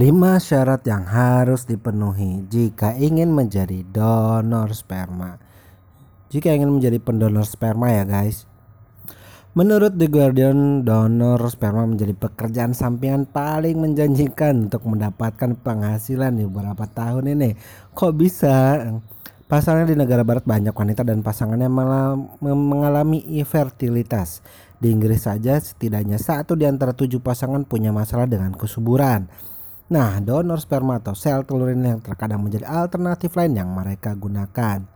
5 syarat yang harus dipenuhi jika ingin menjadi donor sperma. Jika ingin menjadi pendonor sperma ya guys. Menurut The Guardian, donor sperma menjadi pekerjaan sampingan paling menjanjikan untuk mendapatkan penghasilan di beberapa tahun ini. Kok bisa? Pasalnya di negara barat banyak wanita dan pasangannya mengalami infertilitas. Di Inggris saja setidaknya satu di antara tujuh pasangan punya masalah dengan kesuburan. Nah, donor telur ini yang terkadang menjadi alternatif lain yang mereka gunakan.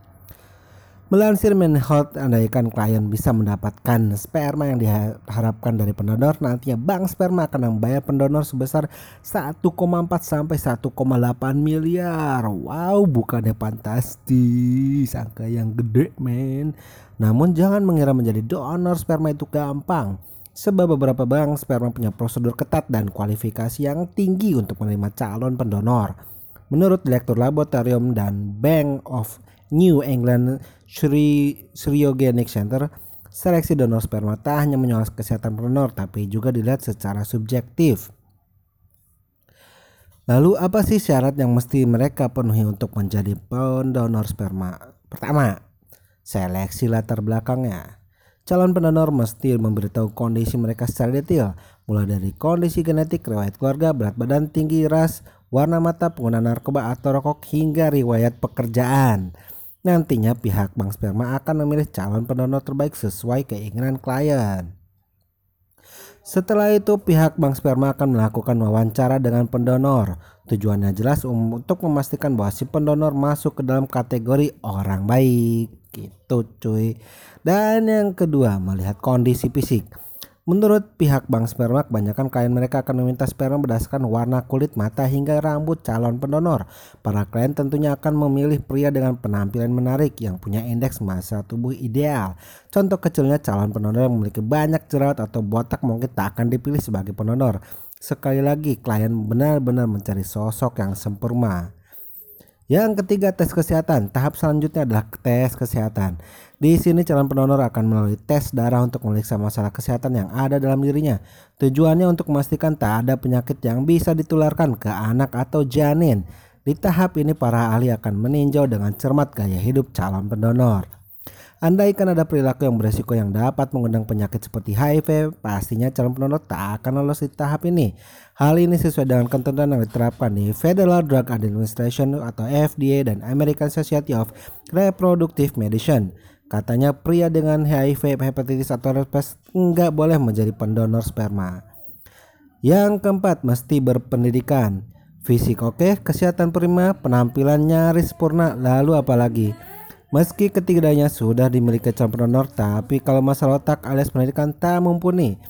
Melansir Health, andaikan klien bisa mendapatkan sperma yang diharapkan dari pendonor, nantinya bank sperma akan membayar pendonor sebesar 1,4 sampai 1,8 miliar. Wow, bukannya fantastis, angka yang gede, men. Namun jangan mengira menjadi donor sperma itu gampang sebab beberapa bank sperma punya prosedur ketat dan kualifikasi yang tinggi untuk menerima calon pendonor. Menurut Direktur Laboratorium dan Bank of New England Sri Sriogenic Center, seleksi donor sperma tak hanya menyoal kesehatan pendonor tapi juga dilihat secara subjektif. Lalu apa sih syarat yang mesti mereka penuhi untuk menjadi pendonor sperma? Pertama, seleksi latar belakangnya. Calon pendonor mesti memberitahu kondisi mereka secara detail, mulai dari kondisi genetik, riwayat keluarga, berat badan, tinggi, ras, warna mata, pengguna narkoba atau rokok, hingga riwayat pekerjaan. Nantinya pihak bank sperma akan memilih calon pendonor terbaik sesuai keinginan klien. Setelah itu pihak bank sperma akan melakukan wawancara dengan pendonor. Tujuannya jelas untuk memastikan bahwa si pendonor masuk ke dalam kategori orang baik. Gitu cuy. Dan yang kedua, melihat kondisi fisik. Menurut pihak bank sperma, kebanyakan klien mereka akan meminta sperma berdasarkan warna kulit mata hingga rambut calon pendonor. Para klien tentunya akan memilih pria dengan penampilan menarik yang punya indeks massa tubuh ideal. Contoh kecilnya calon pendonor yang memiliki banyak jerawat atau botak mungkin tak akan dipilih sebagai pendonor. Sekali lagi, klien benar-benar mencari sosok yang sempurna. Yang ketiga tes kesehatan. Tahap selanjutnya adalah tes kesehatan. Di sini calon pendonor akan melalui tes darah untuk memeriksa masalah kesehatan yang ada dalam dirinya. Tujuannya untuk memastikan tak ada penyakit yang bisa ditularkan ke anak atau janin. Di tahap ini para ahli akan meninjau dengan cermat gaya hidup calon pendonor. Andaikan ada perilaku yang beresiko yang dapat mengundang penyakit seperti HIV, pastinya calon pendonor tak akan lolos di tahap ini. Hal ini sesuai dengan ketentuan yang diterapkan di Federal Drug Administration atau FDA dan American Society of Reproductive Medicine. Katanya pria dengan HIV, hepatitis atau herpes enggak boleh menjadi pendonor sperma. Yang keempat, mesti berpendidikan. Fisik oke, kesehatan prima, penampilan nyaris sempurna, lalu apalagi? Meski ketiganya sudah dimiliki calon pendonor, tapi kalau masalah otak alias pendidikan tak mumpuni,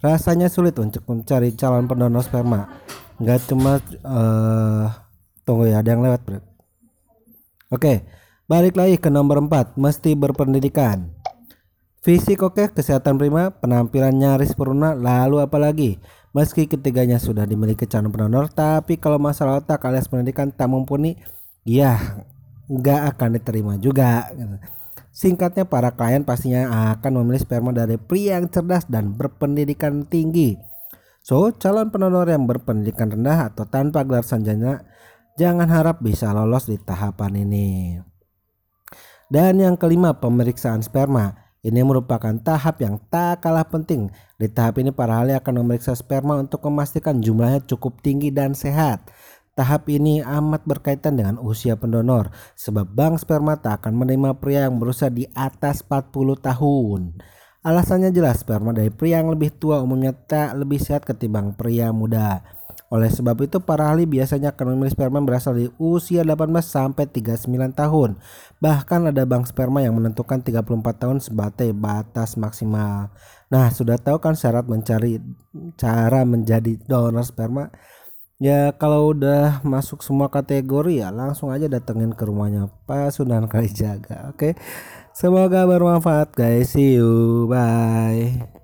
rasanya sulit untuk mencari calon pendonor sperma. Gak cuma uh, tunggu ya, ada yang lewat bro. Oke, balik lagi ke nomor 4, mesti berpendidikan. Fisik oke, kesehatan prima, penampilan nyaris sempurna, lalu apalagi? Meski ketiganya sudah dimiliki calon pendonor, tapi kalau masalah otak alias pendidikan tak mumpuni, ya nggak akan diterima juga. Gitu. Singkatnya para klien pastinya akan memilih sperma dari pria yang cerdas dan berpendidikan tinggi. So, calon pendonor yang berpendidikan rendah atau tanpa gelar sarjana jangan harap bisa lolos di tahapan ini. Dan yang kelima, pemeriksaan sperma. Ini merupakan tahap yang tak kalah penting. Di tahap ini para ahli akan memeriksa sperma untuk memastikan jumlahnya cukup tinggi dan sehat. Tahap ini amat berkaitan dengan usia pendonor sebab bank sperma tak akan menerima pria yang berusia di atas 40 tahun. Alasannya jelas sperma dari pria yang lebih tua umumnya tak lebih sehat ketimbang pria muda. Oleh sebab itu para ahli biasanya akan memilih sperma berasal dari usia 18 sampai 39 tahun. Bahkan ada bank sperma yang menentukan 34 tahun sebagai batas maksimal. Nah, sudah tahu kan syarat mencari cara menjadi donor sperma? Ya kalau udah masuk semua kategori ya langsung aja datengin ke rumahnya Pak Sunan Kalijaga. Oke. Semoga bermanfaat guys. See you. Bye.